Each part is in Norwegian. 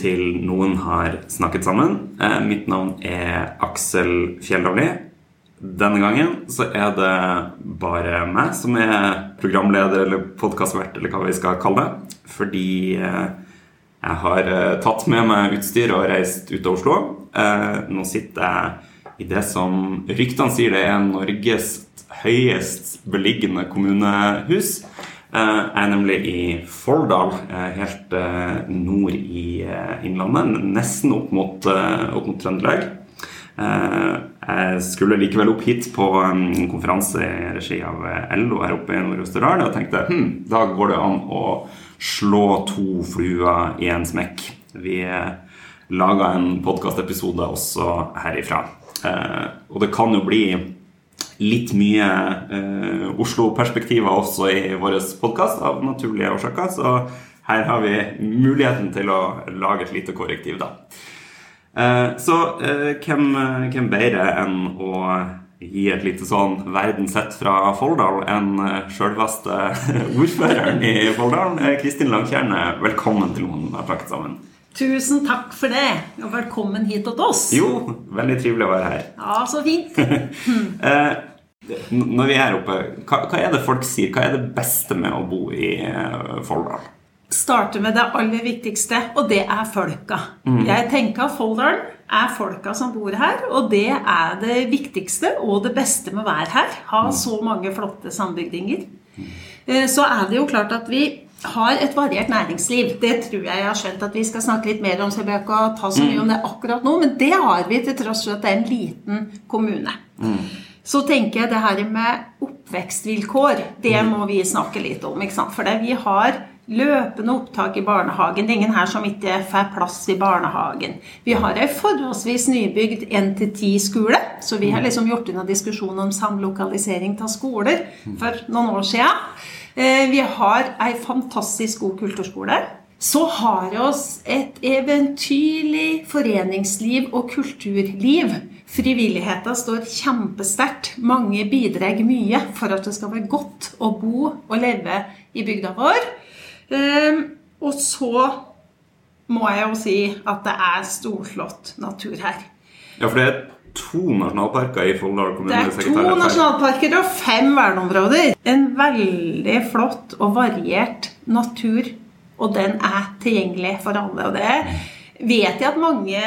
Til Noen har snakket sammen. Eh, mitt navn er Aksel Fjellavli. Denne gangen så er det bare meg som er programleder eller podkastvert, eller hva vi skal kalle det. Fordi eh, jeg har eh, tatt med meg utstyr og reist ut av Oslo. Nå sitter jeg i det som ryktene sier det er Norges høyest beliggende kommunehus. Eh, Jeg er nemlig i Folldal, eh, helt eh, nord i Innlandet. Nesten opp mot, opp mot Trøndelag. Jeg skulle likevel opp hit på en konferanse i regi av LO her oppe i Nord-Østerdal. Og tenkte hm, da går det an å slå to fluer i en smekk. Vi laga en podkastepisode også herifra. Og det kan jo bli litt mye eh, Oslo-perspektiver også i vår podkast, av naturlige årsaker. Så her har vi muligheten til å lage et lite korrektiv, da. Eh, så eh, hvem, hvem bedre enn å gi et lite sånn verden sett fra Folldal enn eh, sjølveste ordføreren i Folldal, eh, Kristin Langtjerne. Velkommen til noen har snakket sammen. Tusen takk for det, og velkommen hit til oss. Jo, veldig trivelig å være her. Ja, så fint. Når vi er oppe, hva, hva er det folk sier? Hva er det beste med å bo i eh, Folldal? Starte med det aller viktigste, og det er folka. Jeg tenker at Folldal er folka som bor her, og det er det viktigste og det beste med å være her. Ha så mange flotte sambygdinger. Eh, Så er det jo klart at vi har et variert næringsliv. Det tror jeg jeg har skjønt at vi skal snakke litt mer om, så jeg bør ikke ta så mye om det akkurat nå, men det har vi til tross for at det er en liten kommune. Så tenker jeg det her med oppvekstvilkår, det må vi snakke litt om. ikke sant? For det, vi har løpende opptak i barnehagen. Det er ingen her som ikke får plass i barnehagen. Vi har ei forholdsvis nybygd 1-10-skole, så vi har liksom gjort unna diskusjonen om samlokalisering av skoler for noen år siden. Eh, Vi har ei fantastisk god kulturskole. Så har vi oss et eventyrlig foreningsliv og kulturliv. Frivilligheten står kjempesterkt. Mange bidrar mye for at det skal være godt å bo og leve i bygda vår. Ehm, Og så må jeg jo si at det er storslått natur her. Ja, for det er to nasjonalparker i Folldal kommune. Det er to nasjonalparker og fem verneområder. En veldig flott og variert natur, og den er tilgjengelig for alle. Og det vet jeg at mange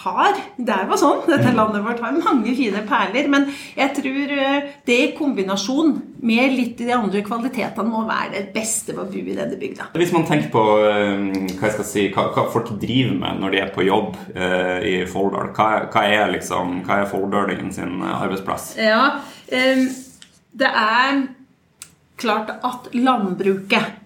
har. Det er jo sånn, dette landet vårt har mange fine perler. Men jeg tror eh, det i kombinasjon med litt i de andre kvalitetene må være det beste ved å bo i denne bygda. Hvis man tenker på eh, hva, jeg skal si, hva, hva folk driver med når de er på jobb eh, i Folldal, hva, er- hva er liksom, hva er folldølingen sin arbeidsplass? Ja, det er klart at landbruket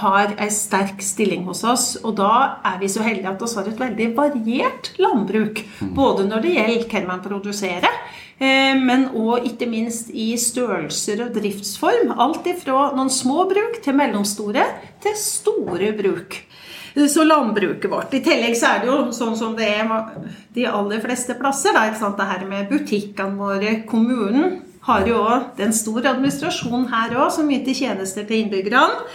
har en sterk stilling hos oss, og da er vi så heldige at vi har et veldig variert landbruk. Både når det gjelder hva man produserer, eh, men òg ikke minst i størrelser og driftsform. Alt ifra noen små bruk til mellomstore til store bruk. Så landbruket vårt. I tillegg så er det jo sånn som det er de aller fleste plasser. Da, ikke sant? Det her med butikkene våre. Kommunen har jo òg en stor administrasjon her òg, som yter tjenester til innbyggerne.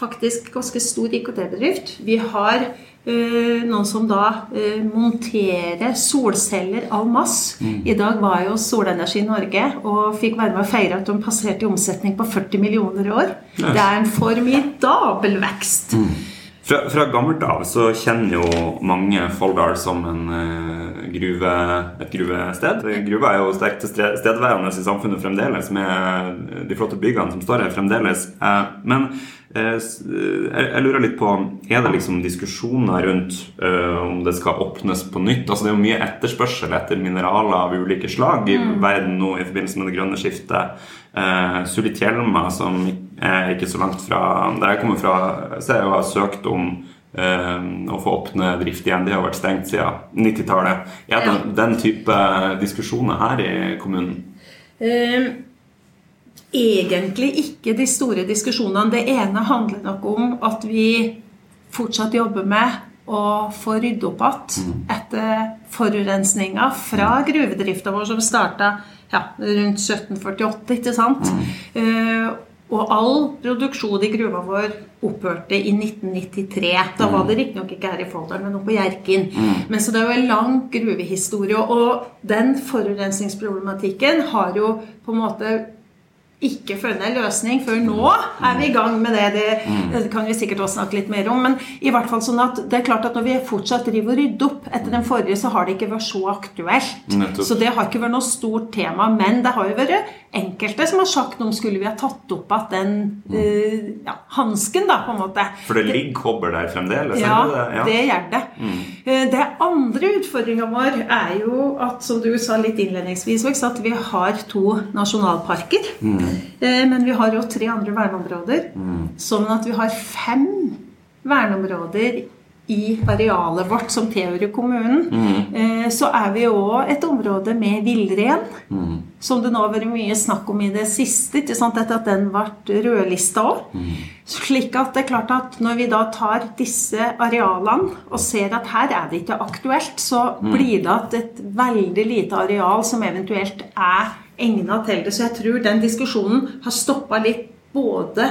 Faktisk ganske stor IKT-bedrift. Vi har eh, noen som da eh, monterer solceller en masse. I dag var jo Solenergi Norge og fikk være med å feire at de passerte i omsetning på 40 millioner i år. Det er en formidabel vekst. Fra, fra gammelt av så kjenner jo mange Folldal som en uh, gruve, et gruvested. Gruva er jo sterkt tilstedeværende i samfunnet fremdeles, med de flotte byggene som står her fremdeles. Uh, men Jeg jeg lurer litt på Er det liksom diskusjoner rundt eh, om det skal åpnes på nytt? Altså Det er jo mye etterspørsel etter mineraler av ulike slag i verden nå i forbindelse med det grønne skiftet. Sulitjelma, som er ikke så langt fra der jeg kommer fra, så jeg har søkt om eh, å få åpne drift igjen. De har vært stengt siden 90-tallet. Er det den type diskusjoner her i kommunen? Eh, egentlig ikke de store diskusjonene. Det ene handler nok om at vi fortsatt jobber med å få rydde opp igjen etter forurensninga fra gruvedrifta vår, som starta ja, rundt 1748, ikke sant? Eh, og all produksjon i gruva vår opphørte i 1993. Da var det riktignok ikke her i Folldal, men oppe på Hjerkinn. Men så det er jo en lang gruvehistorie. Og den forurensningsproblematikken har jo på en måte ikke funnet en løsning før nå er vi i gang med det. det. Det kan vi sikkert også snakke litt mer om. Men i hvert fall sånn at det er klart at når vi fortsatt driver og rydder opp etter den forrige, så har det ikke vært så aktuelt. Nettopp. Så det har ikke vært noe stort tema. Men det har jo vært enkelte som har sagt om skulle vi ha tatt opp igjen den eh, ja, hansken, da, på en måte. For det ligger kobber der fremdeles? Ja, det, det? det gjør det. Mm. Det andre utfordringa vår er jo at, som du sa litt innledningsvis, at vi har to nasjonalparker. Eh, Men vi har jo tre andre verneområder. Sånn at vi har fem verneområder i arealet vårt som tilhører kommunen. Mm. Så er vi òg et område med villrein. Som det nå har vært mye snakk om i det siste, etter at den ble rødlista òg. Slik at det er klart at når vi da tar disse arealene og ser at her er det ikke aktuelt, så blir det at et veldig lite areal som eventuelt er egnet til det. Så jeg tror den diskusjonen har stoppa litt både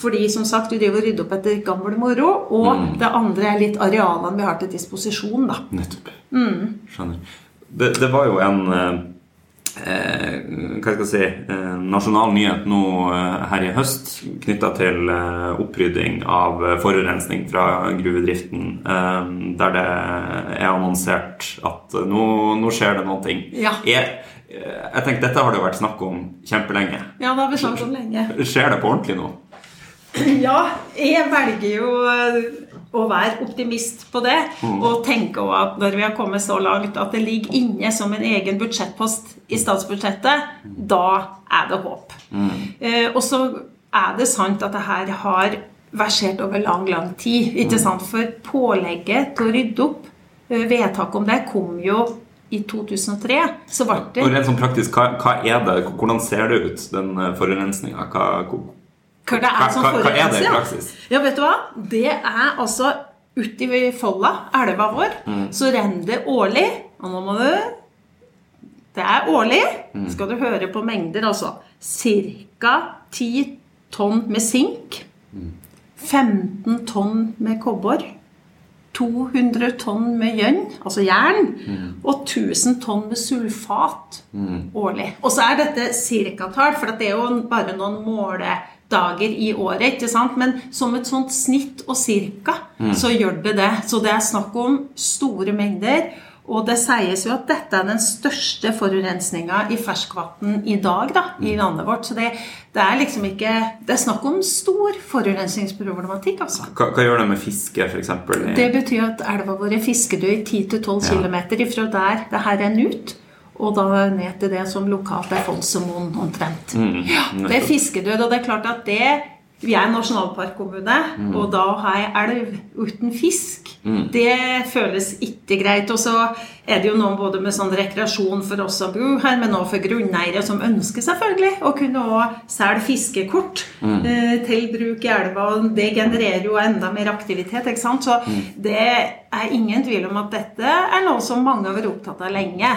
fordi som sagt, vi driver og rydder opp etter gammel moro, og det andre er litt arealene vi har til disposisjon. da. Nettopp. Skjønner. Det, det var jo en eh, hva skal jeg si, eh, nasjonal nyhet nå eh, her i høst knytta til eh, opprydding av forurensning fra gruvedriften, der det er annonsert at nå, nå skjer det noe. Ja. Eh, jeg tenker Dette har det jo vært snakk om kjempelenge. Ja, det har vi snakket om lenge. Skjer det på ordentlig nå? Ja, jeg velger jo eh, å være optimist på det. Og tenke at når vi har kommet så langt at det ligger inne som en egen budsjettpost i statsbudsjettet, da er det håp. Eh, og så er det sant at det her har versert over lang, lang tid. ikke sant? For pålegget til å rydde opp, eh, vedtaket om det, kom jo i 2003. Så ble det Og rent sånn praktisk, hva, hva er det? Hvordan ser det ut, den forurensninga? Hva, hvor- Hva er Hva- hva- hva er det i praksis? Ja, vet du hva? Det er altså uti Folla, elva vår, Mm. så renner det årlig Og nå må du Det er årlig. Mm. Skal du høre på mengder, altså. Ca. 10 tonn med sink. Mm. 15 tonn med kobber. 200 tonn med gjønn, altså jern, Mm. og 1000 tonn med sulfat årlig. Og så er dette cirkatall, for det er jo bare noen måledager i året. ikke sant? Men som et sånt snitt og cirka, så gjør det det. Så det er snakk om store mengder. Og det sies jo at dette er den største forurensninga i ferskvann i dag da, i landet vårt. Så det, det er liksom ikke Det er snakk om stor forurensningsproblematikk, altså. Hva, hva gjør det med fiske, f.eks.? Det betyr at elva vår er fiskedød i 10-12 km ifra der det her renner ut. Og da ned til det som lokalt er Folsemoen omtrent. ja, det er fiskedød, og det er klart at det vi er nasjonalparkkommune, og da å ha ei elv uten fisk, det føles ikke greit. Og så er det jo noen både med sånn rekreasjon for oss som bor her, men også for grunneiere som ønsker selvfølgelig å kunne også selge fiskekort eh, til bruk i elva. Det genererer jo enda mer aktivitet, ikke sant. Så det er ingen tvil om at dette er noe som mange har vært opptatt av lenge.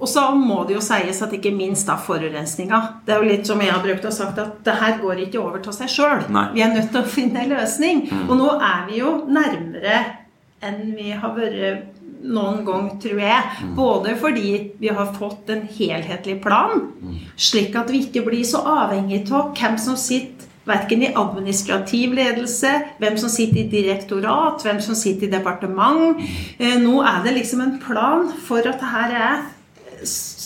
Og så må det jo sies at ikke minst da forurensninga. Det er jo litt som jeg har brukt å sagt, at det her går ikke over til seg sjøl. Vi er nødt til å finne en løsning. Og nå er vi jo nærmere enn vi har vært noen gang, tror jeg. Både fordi vi har fått en helhetlig plan, slik at vi ikke blir så avhengig av hvem som sitter Verken i administrativ ledelse, hvem som sitter i direktorat, hvem som sitter i departement. Eh, Nå er det liksom en plan for at det her er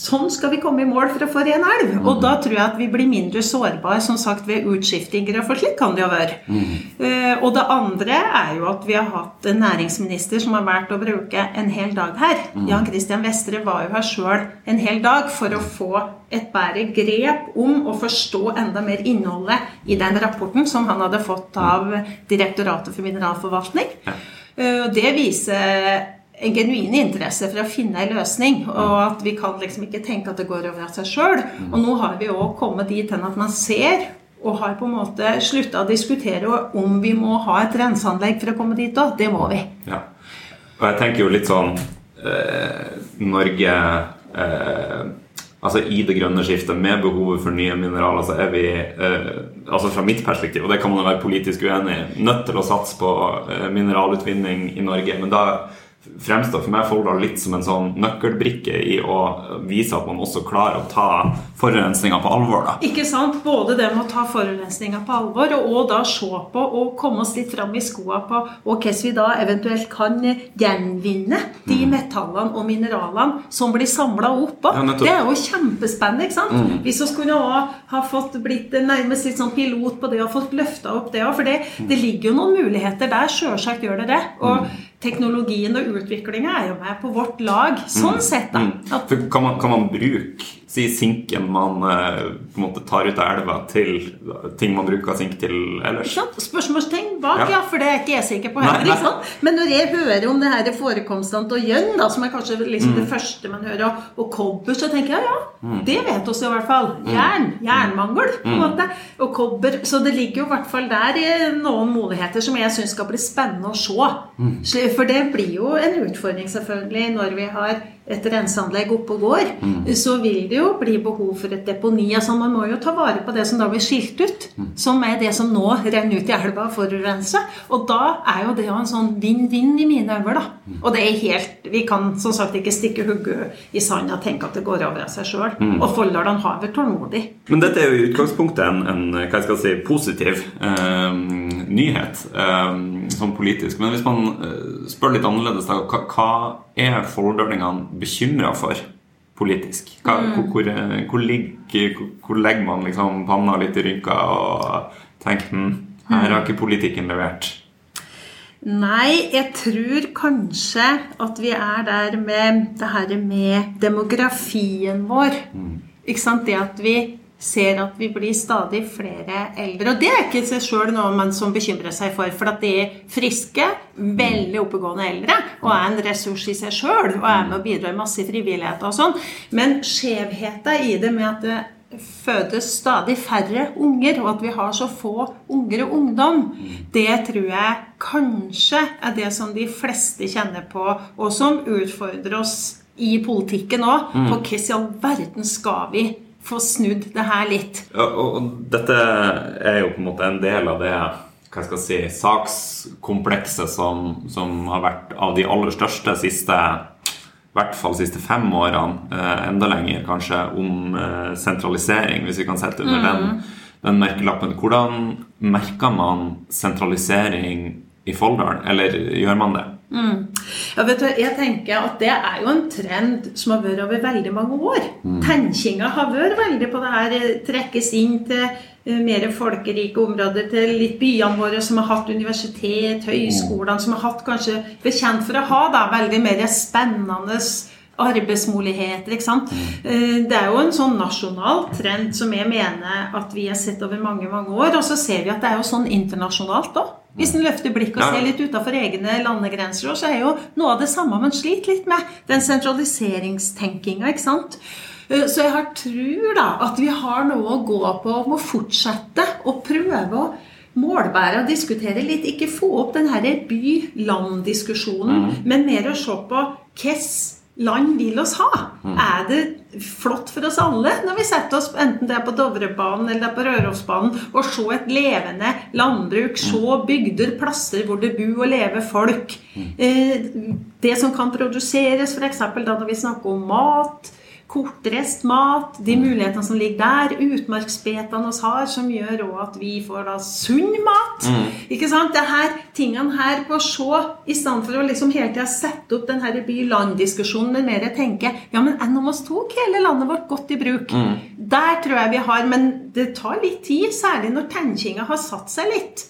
Sånn skal vi komme i mål for å få ren elv. Og da tror jeg at vi blir mindre sårbare som sagt, ved utskiftinger, for slik kan det jo være. Eh, og det andre er jo at vi har hatt en næringsminister som har valgt å bruke en hel dag her. Jan Christian Vestre var jo her sjøl en hel dag for å få et bedre grep om å forstå enda mer innholdet i den rapporten som han hadde fått av Direktoratet for mineralforvaltning. Eh, Det viser en genuin interesse for å finne en løsning, og at vi kan liksom ikke tenke at det går over av seg sjøl. Og nå har vi òg kommet dit hen at man ser og har på en måte slutta å diskutere om vi må ha et renseanlegg for å komme dit òg. Det må vi. Ja. Og jeg tenker jo litt sånn eh, Norge eh, Altså I det grønne skiftet, med behovet for nye mineraler, så er vi eh, altså fra mitt perspektiv, og det kan man jo være politisk uenig i, nødt til å satse på eh, mineralutvinning i Norge. Men da fremstår for meg Folldal litt som en sånn nøkkelbrikke i å vise at man også klarer å ta forurensninga på alvor. da. Ikke sant? Både det med å ta forurensninga på alvor, og, og da se på og komme oss litt fram i skoa på og hvordan vi da eventuelt kan gjenvinne de metallene og mineralene som blir samla opp. Ja, det er jo kjempespennende. ikke sant? Hvis vi skulle ha fått blitt nærmest litt sånn pilot på det og fått løfta opp det òg, for det, det ligger jo noen muligheter der. Sjølsagt gjør det det. og teknologien og utviklinga er jo med på vårt lag. Sånn sett, da. Mm. Kan, man, kan man bruke si sinken man eh, på en måte tar ut av elva, til ting man bruker sink til ellers? Spørsmålstegn bak, Ja. for det er ikke jeg sikker på heller. nei. sant? Men når jeg hører om det her forekomstene av gjønn, som er kanskje liksom Mm. det første man hører, og, og kobber, så tenker jeg ja, ja, det vet oss i hvert fall. Jern. Jernmangel, på en måte. Og kobber. Så det ligger jo i hvert fall der noen muligheter som jeg syns skal bli spennende å se. Mm. For det blir jo en utfordring, selvfølgelig, når vi har et renseanlegg oppe og går. Mm. Så vil det jo bli behov for et deponi. altså Man må jo ta vare på det som da blir skilt ut. Mm. Som er det som nå renner ut i elva og forurenser. Og da er jo det jo en sånn vinn-vinn i mine øyne. da. Mm. Og det er helt Vi kan som sagt ikke stikke hodet i sanda og tenke at det går over av seg sjøl. Mm. Og Folldalene har vært tålmodig. Men dette er jo i utgangspunktet en, en hva jeg skal si, positiv eh, nyhet eh, sånn politisk. Men hvis man eh, spør litt annerledes, da, hva, hva er folldalingene bekymra for politisk? Hva, hvor, hvor, eh, hvor, ligger, hvor, legger man liksom panna litt i rynka og tenker hm, her har ikke politikken levert? Nei, jeg tror kanskje at vi er der med det her med demografien vår. Ikke sant? Det at vi ser at vi blir stadig flere eldre. Og det er ikke seg sjøl noe man som bekymrer seg for, for at de er friske, veldig oppegående eldre og er en ressurs i seg sjøl og er med å bidra i masse frivillighet og sånn. Men skjevheten i det med at det fødes stadig færre unger, og at vi har så få unger og ungdom, det tror jeg kanskje er det som de fleste kjenner på, og som utfordrer oss i politikken òg. På hvordan i all verden skal vi få snudd det her litt? Ja, og og dette er jo på en måte en del av det hva jeg skal si, sakskomplekset som, som har vært av de aller største siste i hvert fall de siste fem årene, eh, enda lenger kanskje, om eh, sentralisering, hvis vi kan sette under den, den merkelappen. Hvordan merker man sentralisering i Folldalen, eller gjør man det? Ja, vet du, jeg tenker at Det er jo en trend som har vært over veldig mange år. Tenkinga har vært veldig på det her eh, trekkes inn til eh, mer folkerike områder, til litt byene våre som har hatt universitet, høyskolene, som har hatt kanskje bekjent for å ha da, veldig mer spennende arbeidsmuligheter. ikke sant? Eh, Det er jo en sånn nasjonal trend som jeg mener at vi har sett over mange mange år. Og så ser vi at det er jo sånn internasjonalt òg. Hvis en løfter blikket og ser litt utenfor egne landegrenser, så er jo noe av det samme man sliter litt med. Den sentraliseringstenkinga, ikke sant. Eh, Så jeg har tror da at vi har noe å gå på om å fortsette å prøve å målbære og diskutere litt. Ikke få opp den her by-land-diskusjonen, men mer å se på hvilket land vil oss ha. Er det flott for oss alle når vi setter oss enten det er på Dovrebanen eller det er på Rørosbanen, og se et levende landbruk, se bygder, plasser hvor det bor og lever folk. Eh, Det som kan produseres, f.eks. da når vi snakker om mat kortreist mat, de mulighetene som ligger der, utmarksbetene vi har, som gjør òg at vi får da sunn mat. Ikke sant? Det her tingene her på å se, i stedet for å liksom hele tida sette opp den her by-land-diskusjonen, men mer tenke ja, men enn om vi tok hele landet vårt godt i bruk? Der tror jeg vi har, men det tar litt tid, særlig når tenkinga har satt seg litt.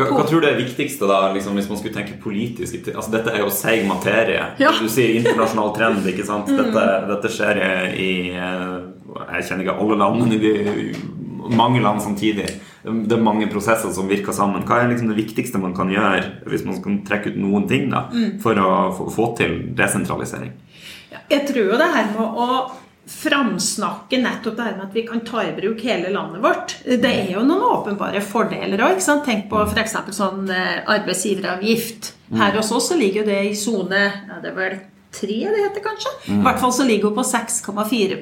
Hva, hva tror du er det viktigste, da, liksom, hvis man skulle tenke politisk? Altså, dette er jo seig materie. Ja. Du sier internasjonal trend, ikke sant? Dette, dette skjer i eh, Jeg kjenner ikke alle land, men i mange land samtidig. Det er mange prosesser som virker sammen. Hva er liksom det viktigste man kan gjøre, hvis man kan trekke ut noen ting, da, for å få, få til desentralisering? Jeg tror jo det her med å framsnakke nettopp det her med at vi kan ta i bruk hele landet vårt. Det er jo noen åpenbare fordeler òg. Tenk på f.eks. sånn eh, arbeidsgiveravgift. Her hos oss så ligger det i sone ja, det er vel tre det heter kanskje. I hvert fall så ligger hun på 6,4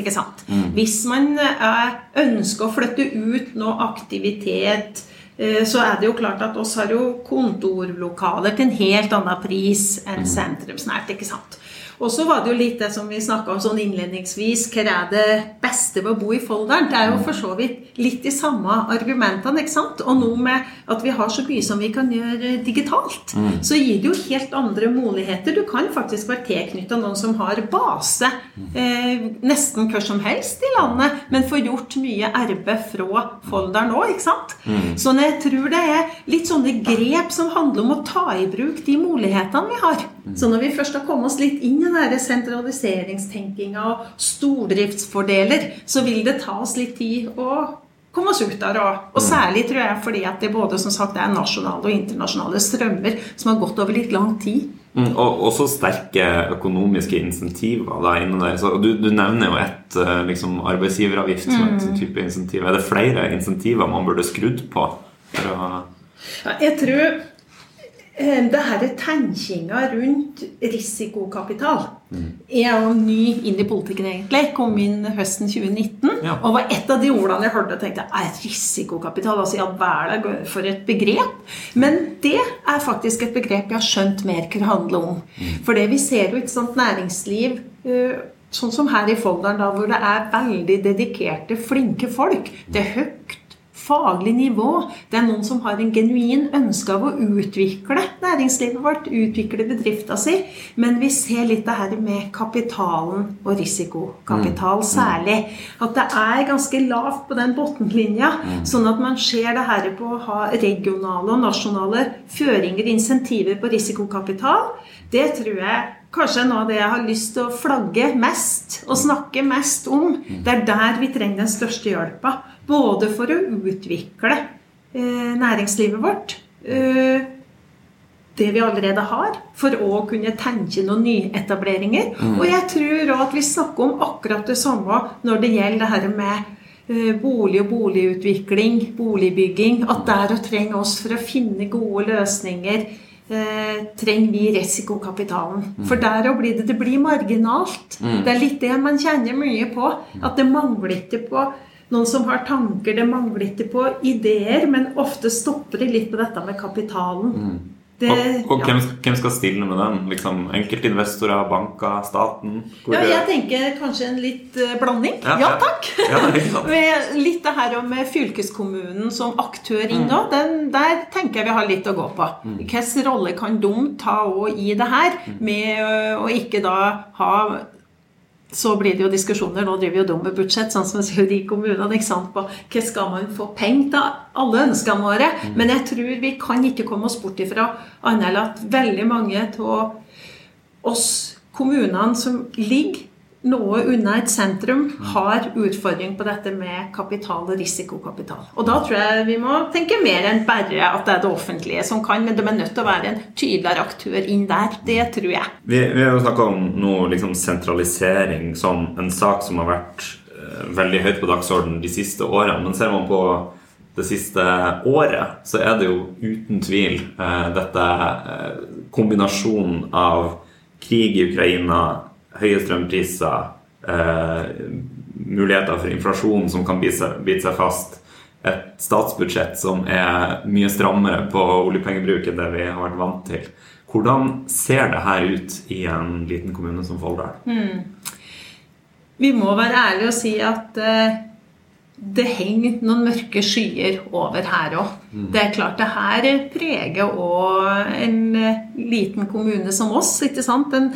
ikke sant. Hvis man eh, ønsker å flytte ut noe aktivitet eh, så er det jo klart at oss har jo kontorlokaler til en helt annen pris enn sentrumsnært. ikke sant? Og så var det jo litt det som vi snakka om sånn innledningsvis. Hva er det beste ved å bo i Folldalen? Det er jo for så vidt litt de samme argumentene. ikke sant? Og nå med at vi har så mye som vi kan gjøre digitalt, så gir det jo helt andre muligheter. Du kan faktisk være tilknytta noen som har base eh, nesten hvor som helst i landet, men får gjort mye arbeid fra Folldalen òg, ikke sant? Så jeg tror det er litt sånne grep som handler om å ta i bruk de mulighetene vi har. Så når vi først har kommet oss litt inn i der sentraliseringstenkinga og stordriftsfordeler, så vil det ta oss litt tid å komme oss ut der. òg. og særlig tror jeg fordi at det både som sagt, er nasjonale og internasjonale strømmer som har gått over litt lang tid. Mm, og også sterke økonomiske insentiver da innen der. Så du, du nevner jo et eh, liksom, arbeidsgiveravgift som et type insentiv. Er det flere insentiver man burde skrudd på? For å Ja, jeg tror det her tenkinga rundt risikokapital Jeg er jo ny inn i politikken, egentlig. Kom inn høsten 2019. Ja. Og var et av de ordene jeg hørte og tenkte er risikokapital. Altså, ja, hva er det for et begrep? Men det er faktisk et begrep jeg har skjønt mer hva det handler om. For det vi ser jo et sånt næringsliv eh, Sånn som her i Folldalen, da, hvor det er veldig dedikerte, flinke folk. Det er høyt faglig nivå. Det er noen som har en genuin ønske av å utvikle næringslivet vårt, utvikle bedrifta si. Men vi ser litt det her med kapitalen og risikokapital særlig. At det er ganske lavt på den bunnlinja. Sånn at man ser det her på å ha regionale og nasjonale føringer, insentiver på risikokapital. Det tror jeg kanskje er noe av det jeg har lyst til å flagge mest og snakke mest om. Det er der vi trenger den største hjelpa. Både for å utvikle eh, næringslivet vårt, eh, det vi allerede har, for å kunne tenke noen nyetableringer. Og jeg tror òg at vi snakker om akkurat det samme når det gjelder det her med eh, bolig og boligutvikling, boligbygging. At der og trenger oss for å finne gode løsninger. Eh, trenger vi risikokapitalen. For der òg blir det, det blir marginalt. Det er litt det man kjenner mye på. At det mangler ikke på noen som har tanker, det mangler ikke på ideer, men ofte stopper de litt på dette med kapitalen. Det, og og ja. hvem, hvem skal stille med den? Liksom, enkeltinvestorer, banker, staten? Ja, jeg tenker kanskje en litt uh, blanding. Ja, Ja, takk! Ja? Med litt det her om med fylkeskommunen som aktør Mm. inn nå, den, der tenker jeg vi har litt å gå på. Hvilken rolle kan de ta i det her, Mm. med uh, å ikke da ha så blir det jo diskusjoner. Nå driver jo de med budsjett, sånn som vi de kommunene. ikke sant, på Hva skal man få penger til? Alle ønskene våre. Men jeg tror vi kan ikke komme oss bort ifra annet enn at veldig mange av oss kommunene som ligger noe unna et sentrum, har utfordring på dette med kapital og risikokapital. Og da tror jeg vi må tenke mer enn bare at det er det offentlige som kan, men de er nødt til å være en tydeligere aktør inn der. Det tror jeg. Vi, vi har jo snakka om noe liksom sentralisering som en sak som har vært eh, veldig høyt på dagsordenen de siste årene. Men ser man på det siste året, så er det jo uten tvil eh, dette eh, kombinasjonen av krig i Ukraina, høye strømpriser, eh, muligheter for inflasjon som kan bite seg, bite seg fast, et statsbudsjett som er mye strammere på oljepengebruk enn det vi har vært vant til. Hvordan ser det her ut i en liten kommune som Folldal? Vi må være ærlige og si at eh, det henger noen mørke skyer over her òg. Det er klart det her preger òg en eh, liten kommune som oss. ikke sant? En,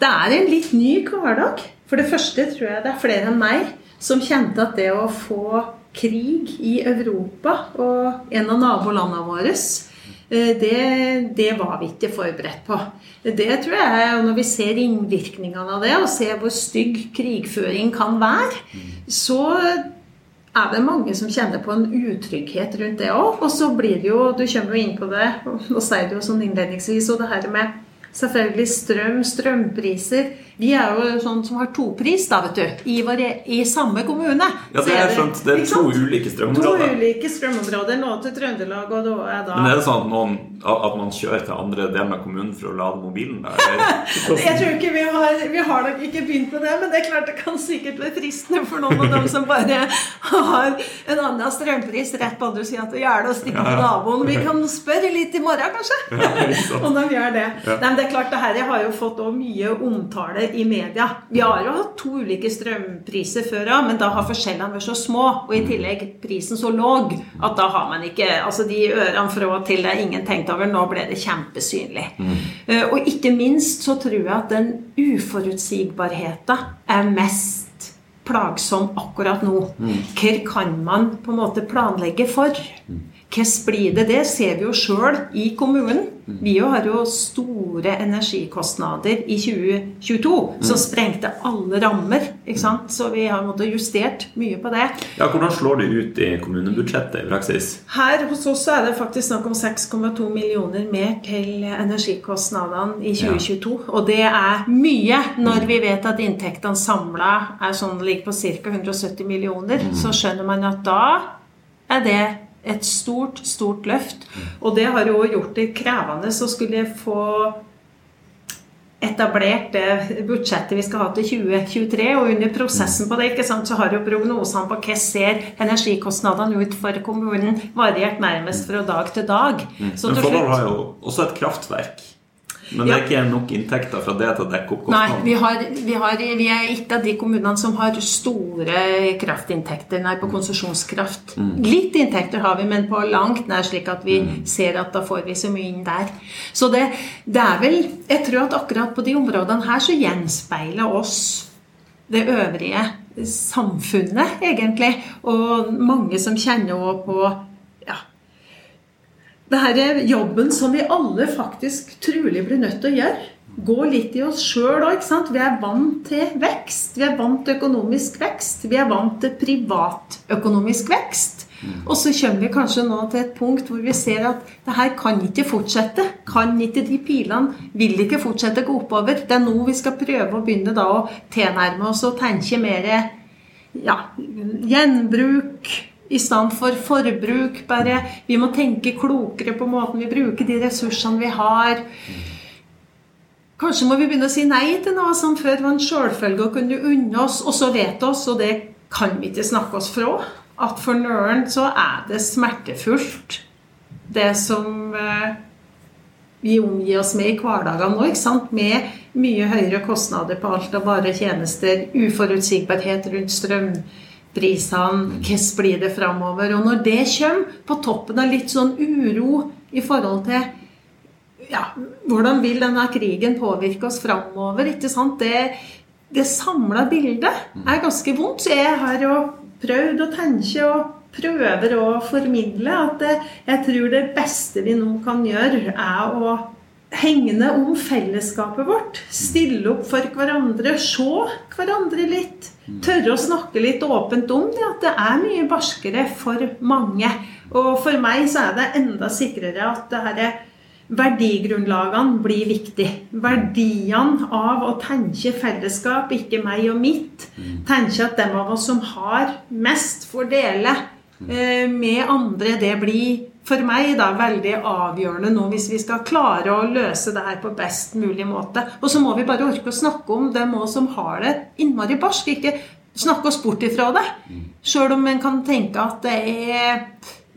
det er en litt ny hverdag. For det første tror jeg det er flere enn meg som kjente at det å få krig i Europa og en av nabolandene våre eh, det, det, var vi ikke forberedt på. Det tror jeg, og Når vi ser innvirkningene av det, og ser hvor stygg krigføring kan være, så er det mange som kjenner på en utrygghet rundt det òg. Og så blir det jo Du kommer jo inn på det, og sier det jo sånn innledningsvis, og det her med selvfølgelig strøm, strømpriser vi er jo sånn som har topris da, vet du, i, vår, i samme kommune. Ja, det er skjønt. Det er to ulike strømområder. To ulike strømområder. Nå til Trøndelag, og da er da Men er det sånn at, noen, at man kjører til andre deler av kommunen for å lade mobilen der? jeg tror ikke vi har Vi har nok ikke begynt med det, men det er klart det kan sikkert være fristende for noen av dem som bare har en annen strømpris rett på andre sida av gjerdet og stikker til naboen. Vi kan spørre litt i morgen, kanskje, om de gjør det. Nei, men det er klart, det her har jo fått mye omtale i media. Vi har jo hatt to ulike strømpriser før òg, men da har forskjellene vært så små, og i tillegg prisen så låg, at da har man ikke Altså de ørene fra og til det er ingen tenkt over. Nå ble det kjempesynlig. Mm. Uh, og ikke minst så tror jeg at den uforutsigbarheten er mest plagsom akkurat nå. Mm. Hva kan man på en måte planlegge for? Mm. Hvordan blir det? Det ser vi jo sjøl i kommunen. Vi har jo store energikostnader i 2022 som sprengte alle rammer. ikke sant? Så vi har måttet justert mye på det. Ja, Hvordan slår det ut i kommunebudsjettet i praksis? Her hos oss er det faktisk snakk om 6,2 millioner mer til energikostnadene i 2022. Ja. Og det er mye når vi vet at inntektene samla er sånn, ligger på ca. 170 millioner. Mm. Så skjønner man at da er det et stort, stort løft. Og det har jo gjort det krevende å skulle få etablert det budsjettet vi skal ha til 2023. Og under prosessen på det ikke sant, så har jo prognosene på hva ser energikostnadene ut for kommunen variert nærmest fra dag til dag. Mm. Så Men Folldal har jo også et kraftverk. Men det er ikke nok inntekter fra det til å dekke opp kostnadene? Nei, vi, har, vi, har, vi, er ikke av de kommunene som har store kraftinntekter nei, på konsesjonskraft. Mm. Litt inntekter har vi, men på langt nær slik at vi mm. ser at da får vi så mye inn der. Så det, det, er vel Jeg tror at akkurat på de områdene her så gjenspeiler oss det øvrige samfunnet, egentlig. Og mange som kjenner også på det her er jobben som vi alle faktisk trolig blir nødt til å gjøre. Gå litt i oss sjøl òg. Vi er vant til vekst. Vi er vant til økonomisk vekst. Vi er vant til privatøkonomisk vekst. Og så kommer vi kanskje nå til et punkt hvor vi ser at det her kan ikke fortsette. Kan ikke de pilene vil ikke fortsette å gå oppover. Det er nå vi skal prøve å begynne da å tilnærme oss og tenke mer ja, gjenbruk i stedet for forbruk. Bare, vi må tenke klokere på måten vi bruker de ressursene vi har. Kanskje må vi begynne å si nei til noe som før var en selvfølge og kunne unne oss, og så vet oss, og det kan vi ikke snakke oss fra, at for noen så er det smertefullt, det som eh, vi omgir oss med i hverdagen nå. ikke sant? Med mye høyere kostnader på alt av bare tjenester, uforutsigbarhet rundt strøm prisene, hvordan blir det framover? Og når det kommer på toppen av litt sånn uro i forhold til ja, hvordan vil denne krigen påvirke oss framover? ikke sant? Det, det samla bildet er ganske vondt. Så jeg har jo prøvd å tenke og prøver å formidle at jeg tror det beste vi nå kan gjøre, er å hegne om fellesskapet vårt. Stille opp for hverandre. Se hverandre litt. Tørre å snakke litt åpent om det, at det er mye barskere for mange. Og for meg så er det enda sikrere at det her verdigrunnlagene blir viktig. Verdiene av å tenke fellesskap, ikke meg og mitt. Tenke at dem av oss som har mest, får dele eh, med andre. Det blir for meg da veldig avgjørende nå hvis vi skal klare å løse det her på best mulig måte. Og så må vi bare orke å snakke om dem òg som har det innmari barsk. Ikke snakke oss bort ifra det. Sjøl om en kan tenke at det er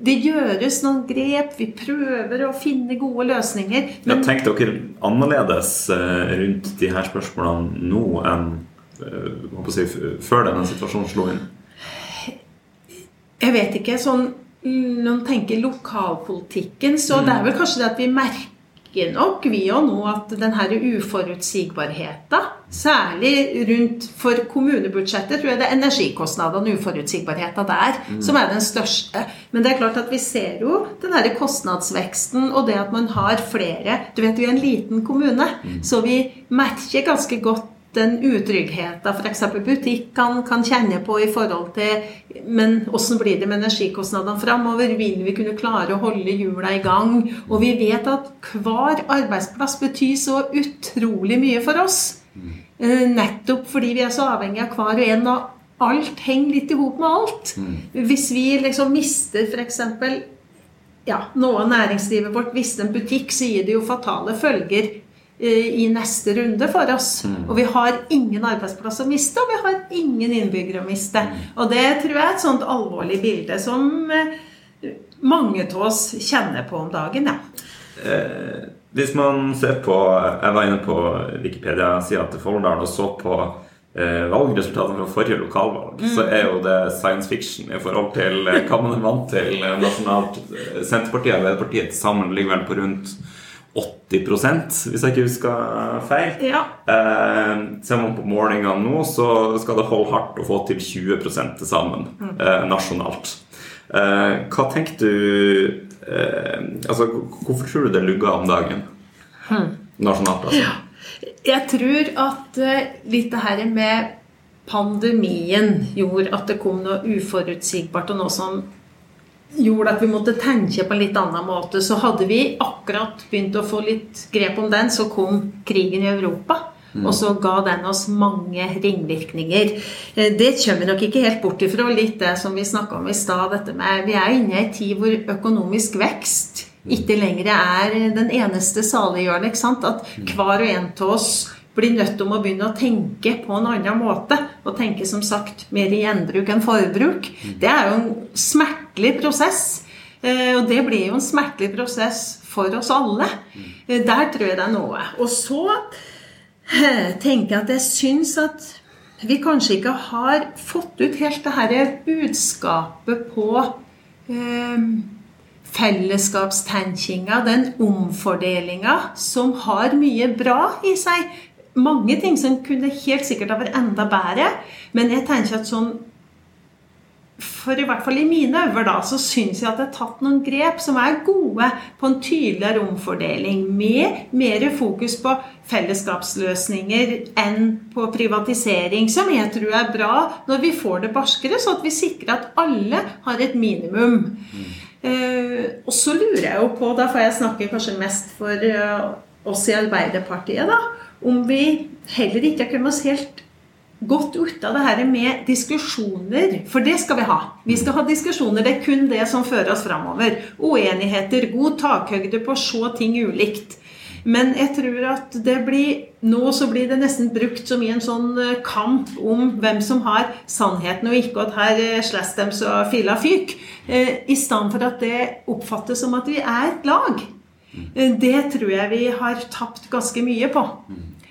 det gjøres noen grep, vi prøver å finne gode løsninger. Men... Ja, tenk dere annerledes eh, rundt de her spørsmålene nå enn eh, si, før denne situasjonen slo inn? Jeg vet ikke. sånn Når man tenker lokalpolitikken, så mm. det er vel kanskje det at vi merker nok, vi òg nå, at denne uforutsigbarheten, særlig rundt for kommunebudsjettet, tror jeg det er energikostnadene og uforutsigbarheten der mm. som er den største. Men det er klart at vi ser jo den her kostnadsveksten og det at man har flere Du vet, vi er en liten kommune, mm. så vi merker ganske godt den utryggheten f.eks. butikk kan, kan, kjenne på i forhold til Men hvordan blir det med energikostnadene framover? Vil vi kunne klare å holde hjula i gang? Og vi vet at hver arbeidsplass betyr så utrolig mye for oss. Eh, nettopp fordi vi er så avhengig av hver og en. Og alt henger litt i hop med alt. Hvis vi liksom mister f.eks. Ja, noe av næringslivet vårt, hvis en butikk, så gir det jo fatale følger i neste runde for oss. Mm. Og vi har ingen arbeidsplass å miste, og vi har ingen innbyggere å miste. Mm. Og det tror jeg er et sånt alvorlig bilde som eh, mange av oss kjenner på om dagen. Ja. Eh, hvis man ser på Jeg var inne på Wikipedia-sida til Folldal og så på eh, valgresultatene fra forrige lokalvalg, mm. så er jo det science fiction i forhold til eh, hva man er vant til nasjonalt. Senterpartiet og Arbeiderpartiet sammen ligger vel på rundt 80% hvis jeg ikke husker feil. Ja. Eh, ser man på målingene nå, så skal det holde hardt å få til 20 til sammen mm. eh, nasjonalt. Eh, hva tenker du eh, altså, Hvorfor tror du det lugger om dagen Mm. nasjonalt? altså? Ja. Jeg tror at uh, litt det her med pandemien gjorde at det kom noe uforutsigbart, og noe som gjorde at vi måtte tenke på en litt annen måte. Så hadde vi akkurat begynt å få litt grep om den, så kom krigen i Europa. Mm. Og så ga den oss mange ringvirkninger. Eh, det kommer vi nok ikke helt bort ifra. Litt det som vi snakka om i stad. dette med Vi er inne i en tid hvor økonomisk vekst ikke lenger er den eneste saliggjørende. At mm. hver og en av oss blir nødt til å begynne å tenke på en annen måte. Og tenke som sagt mer i gjenbruk enn forbruk. Mm. Det er jo en smertelig prosess. Eh, og det blir jo en smertelig prosess for oss alle. Mm. Eh, der tror jeg det er noe. Og så eh, tenker jeg at jeg syns at vi kanskje ikke har fått ut helt det her budskapet på eh, fellesskapstenkinga, den omfordelinga, som har mye bra i seg mange ting som kunne helt sikkert ha vært enda bedre. Men jeg tenker at sånn For i hvert fall i mine øyne da, så syns jeg at det er tatt noen grep som er gode på en tydeligere omfordeling. Med mer fokus på fellesskapsløsninger enn på privatisering. Som jeg tror er bra når vi får det barskere, så at vi sikrer at alle har et minimum. Mm. Uh, og så lurer jeg jo på, da får jeg snakke kanskje mest for uh, oss i Arbeiderpartiet, da om vi heller ikke har kommet oss helt godt ut av det her med diskusjoner. For det skal vi ha. Vi skal ha diskusjoner. Det er kun det som fører oss framover. Uenigheter, god takhøyde på å se ting ulikt. Men jeg tror at det blir nå så blir det nesten brukt som i en sånn eh, kamp om hvem som har sannheten og ikke, og at her eh, slåss dem så filla fyk. Eh, I stedet for at det oppfattes som at vi er et lag. Det tror jeg vi har tapt ganske mye på.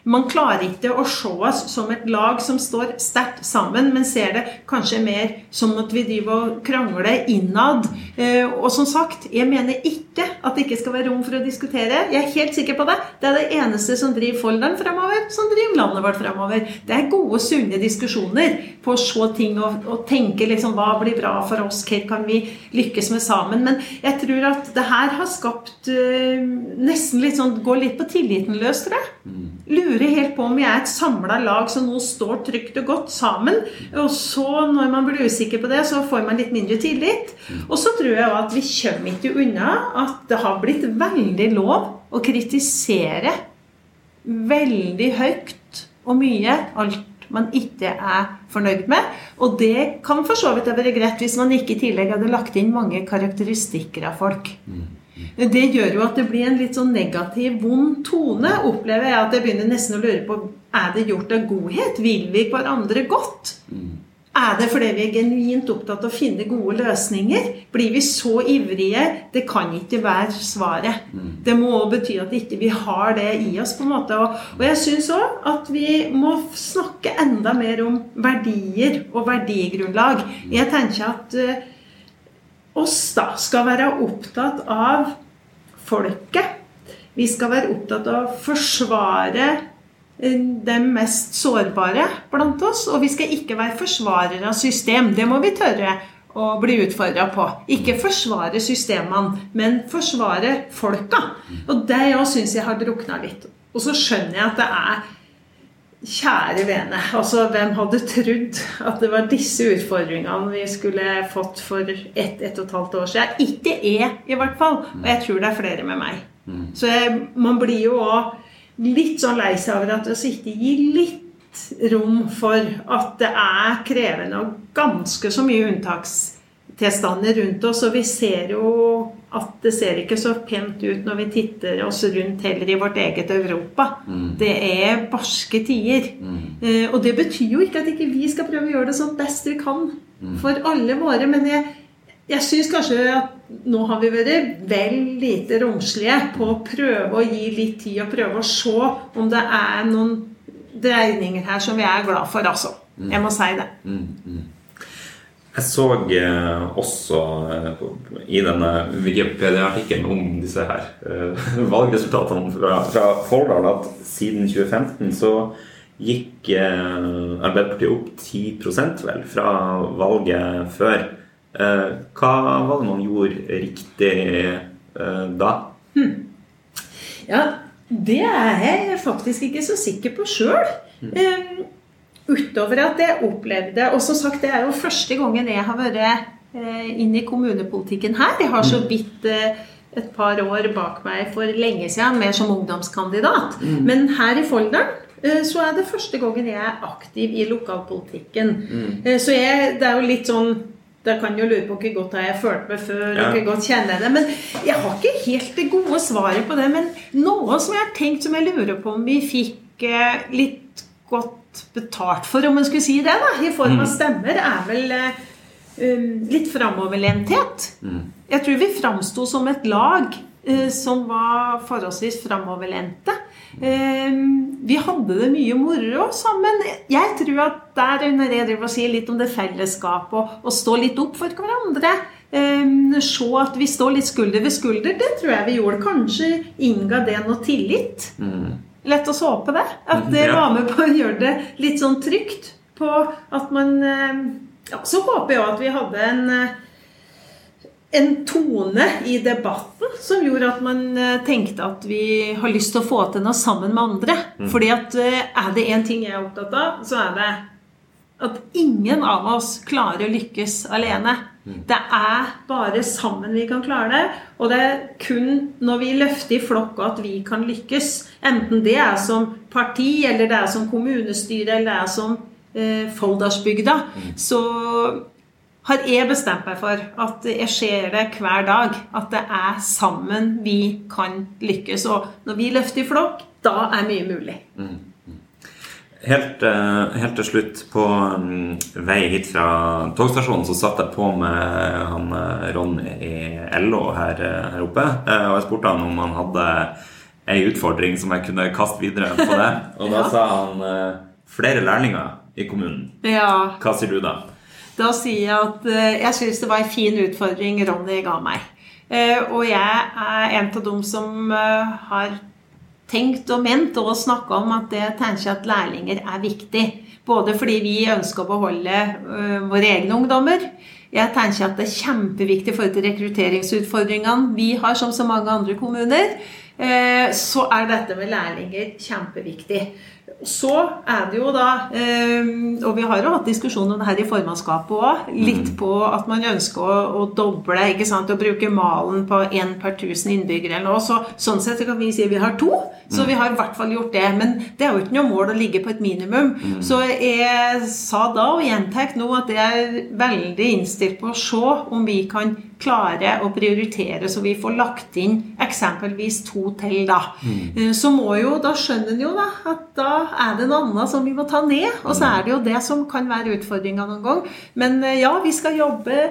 Man klarer ikke å se oss som et lag som står sterkt sammen, men ser det kanskje mer som at vi driver og krangler innad. Eh, og som sagt, jeg mener ikke at det ikke skal være rom for å diskutere. Jeg er helt sikker på det. Det er det eneste som driver Folldalen fremover, som driver landet vårt fremover. Det er gode, sunne diskusjoner på å se ting og, og tenke liksom hva blir bra for oss, hva kan vi lykkes med sammen. Men jeg tror at det her har skapt øh, nesten litt sånn Går litt på tilliten løs, tror jeg. Mm lurer helt på om vi er et samla lag som nå står trygt og godt sammen. Og så, når man blir usikker på det, så får man litt mindre tillit. Og så tror jeg at vi kommer ikke unna at det har blitt veldig lov å kritisere veldig høyt og mye alt man ikke er fornøyd med. Og det kan for så vidt være greit hvis man ikke i tillegg hadde lagt inn mange karakteristikker av folk. Mm. Det gjør jo at det blir en litt sånn negativ, vond tone. Opplever jeg at jeg begynner nesten å lure på er det gjort av godhet. Vil vi hverandre godt? Er det fordi vi er genuint opptatt av å finne gode løsninger? Blir vi så ivrige? Det kan ikke være svaret. Det må også bety at ikke vi ikke har det i oss. på en måte. Og, jeg syns òg at vi må snakke enda mer om verdier og verdigrunnlag. Jeg tenker at uh, oss da skal være opptatt av folket. Vi skal være opptatt av å forsvare de mest sårbare blant oss. Og vi skal ikke være forsvarere av system. Det må vi tørre å bli utfordra på. Ikke forsvare systemene, men forsvare folka. Og det òg syns jeg har drukna litt. Og så skjønner jeg at det er Kjære vene, altså hvem hadde trodd at det var disse utfordringene vi skulle fått for ett, ett og et halvt år siden? Ikke jeg, i hvert fall. Og jeg tror det er flere med meg. Mm. Så jeg, man blir jo òg litt sånn lei seg over at vi ikke gir litt rom for at det er krevende og ganske så mye unntakstilstander rundt oss. Og vi ser jo at det ser ikke så pent ut når vi titter oss rundt heller i vårt eget Europa. Mm. Det er barske tider. Mm. Eh, og det betyr jo ikke at ikke vi skal prøve å gjøre det sånn best vi kan mm. for alle våre. Men jeg, jeg syns kanskje at nå har vi vært vel lite romslige på å prøve å gi litt tid og prøve å se om det er noen dreininger her som vi er glad for, altså. Jeg må si det. Mm, mm. Jeg så eh, også eh, i denne Wikipedia-artikkelen om disse her eh, valgresultatene fra, fra Folldal at siden 2015 så gikk Arbeiderpartiet opp 10 vel fra valget før. Hva var det man gjorde riktig da? Hmm. Ja, det er jeg faktisk ikke så sikker på sjøl. Hmm. Utover at jeg opplevde Og som sagt, det er jo første gangen jeg har vært uh, inn i kommunepolitikken her. Jeg har så vidt uh, et par år bak meg for lenge siden, mer som ungdomskandidat. Mm. Men her i Folldal så er det første gangen jeg er aktiv i lokalpolitikken. Mm. Så jeg, det er jo litt sånn da kan jo lure på hvor godt har jeg følt meg før, ja. og hvor godt kjenner jeg det. Men jeg har ikke helt det gode svaret på det. Men noe som jeg har tenkt som jeg lurer på om vi fikk eh, litt godt betalt for, om man skulle si det, da, i form av mm. stemmer, er vel um, litt framoverlenthet. Mm. Jeg tror vi framsto som et lag uh, som var forholdsvis framoverlente. Ehm, vi hadde det mye moro sammen. Jeg tror at der, når jeg driver og sier litt om det fellesskapet og, og stå litt opp for hverandre um, Se at vi står litt skulder ved skulder, det tror jeg vi gjorde. Kanskje innga det noe tillit. Mm. Lett å håpe det. At det var med på å gjøre det litt sånn trygt. På at man ehm, ja, Så håper jeg at vi hadde en en tone i debatten som gjorde at man eh, tenkte at vi har lyst til å få til noe sammen med andre. Mm. Fordi at eh, er det én ting jeg er opptatt av, så er det at ingen av oss klarer å lykkes alene. Mm. Det er bare sammen vi kan klare det. Og det er kun når vi løfter i flokk at vi kan lykkes. Enten det er som parti, eller det er som kommunestyre, eller det er som eh, Folldalsbygda. Mm. Så har jeg bestemt meg for at jeg ser det hver dag. At det er sammen vi kan lykkes. Og når vi løfter i flokk, da er mye mulig. Mm. Helt, eh, helt, til slutt, på mm, vei hit fra togstasjonen, så satt jeg på med han eh, Ronny i LO her, eh, her, oppe. Og jeg spurte han om han hadde ei utfordring som jeg kunne kaste videre på det. Og da ja. sa han flere lærlinger i kommunen. Ja. Hva sier du da? Da sier jeg at jeg syns det var en fin utfordring Ronny ga meg. Eh, og jeg er en av dem som har tenkt og ment og snakka om at det tenker at lærlinger er viktig. Både fordi vi ønsker å beholde våre egne ungdommer. Jeg tenker at det er kjempeviktig for rekrutteringsutfordringene vi har, som så mange andre kommuner. Så er dette med lærlinger kjempeviktig. Så er det jo da ehm, Og vi har jo hatt diskusjon om det her i formannskapet òg. Litt mm. på at man ønsker å, å doble, ikke sant, å bruke malen på én per 1000 innbyggere eller noe. Så, sånn sett kan vi si vi har to. Så mm. vi har i hvert fall gjort det. Men det er jo ikke noe mål å ligge på et minimum. Mm. Så jeg sa da, og gjentar nå, at jeg er veldig innstilt på å se om vi kan klare å prioritere, så vi får lagt inn eksempelvis to til, da. Mm. Eh, så må jo Da skjønner en jo da at da er det noe annet som vi må ta ned. Og så er det jo det som kan være utfordringa noen gang. Men eh, ja, vi skal jobbe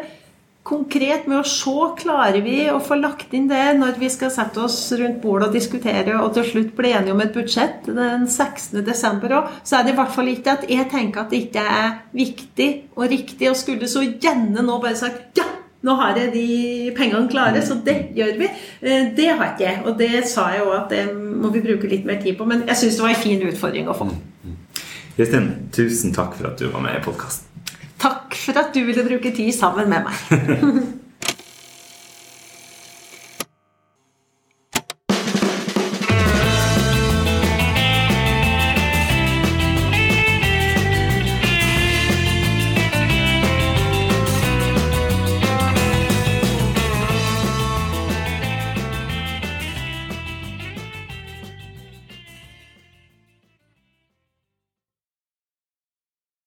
konkret med å se klarer vi å få lagt inn det når vi skal sette oss rundt bordet og diskutere og til slutt bli enige om et budsjett den 16. desember òg, så er det i hvert fall ikke at jeg tenker at det ikke er viktig og riktig og skulle så gjerne nå bare sagt ja, nå har jeg de pengene klare, så det gjør vi. Eh, det har ikke jeg, og det sa jeg òg at det må vi bruke litt mer tid på. Men jeg syns det var en fin utfordring å få. Kristin, tusen takk for at du var med i podkasten. Takk for at du ville bruke tid sammen med meg.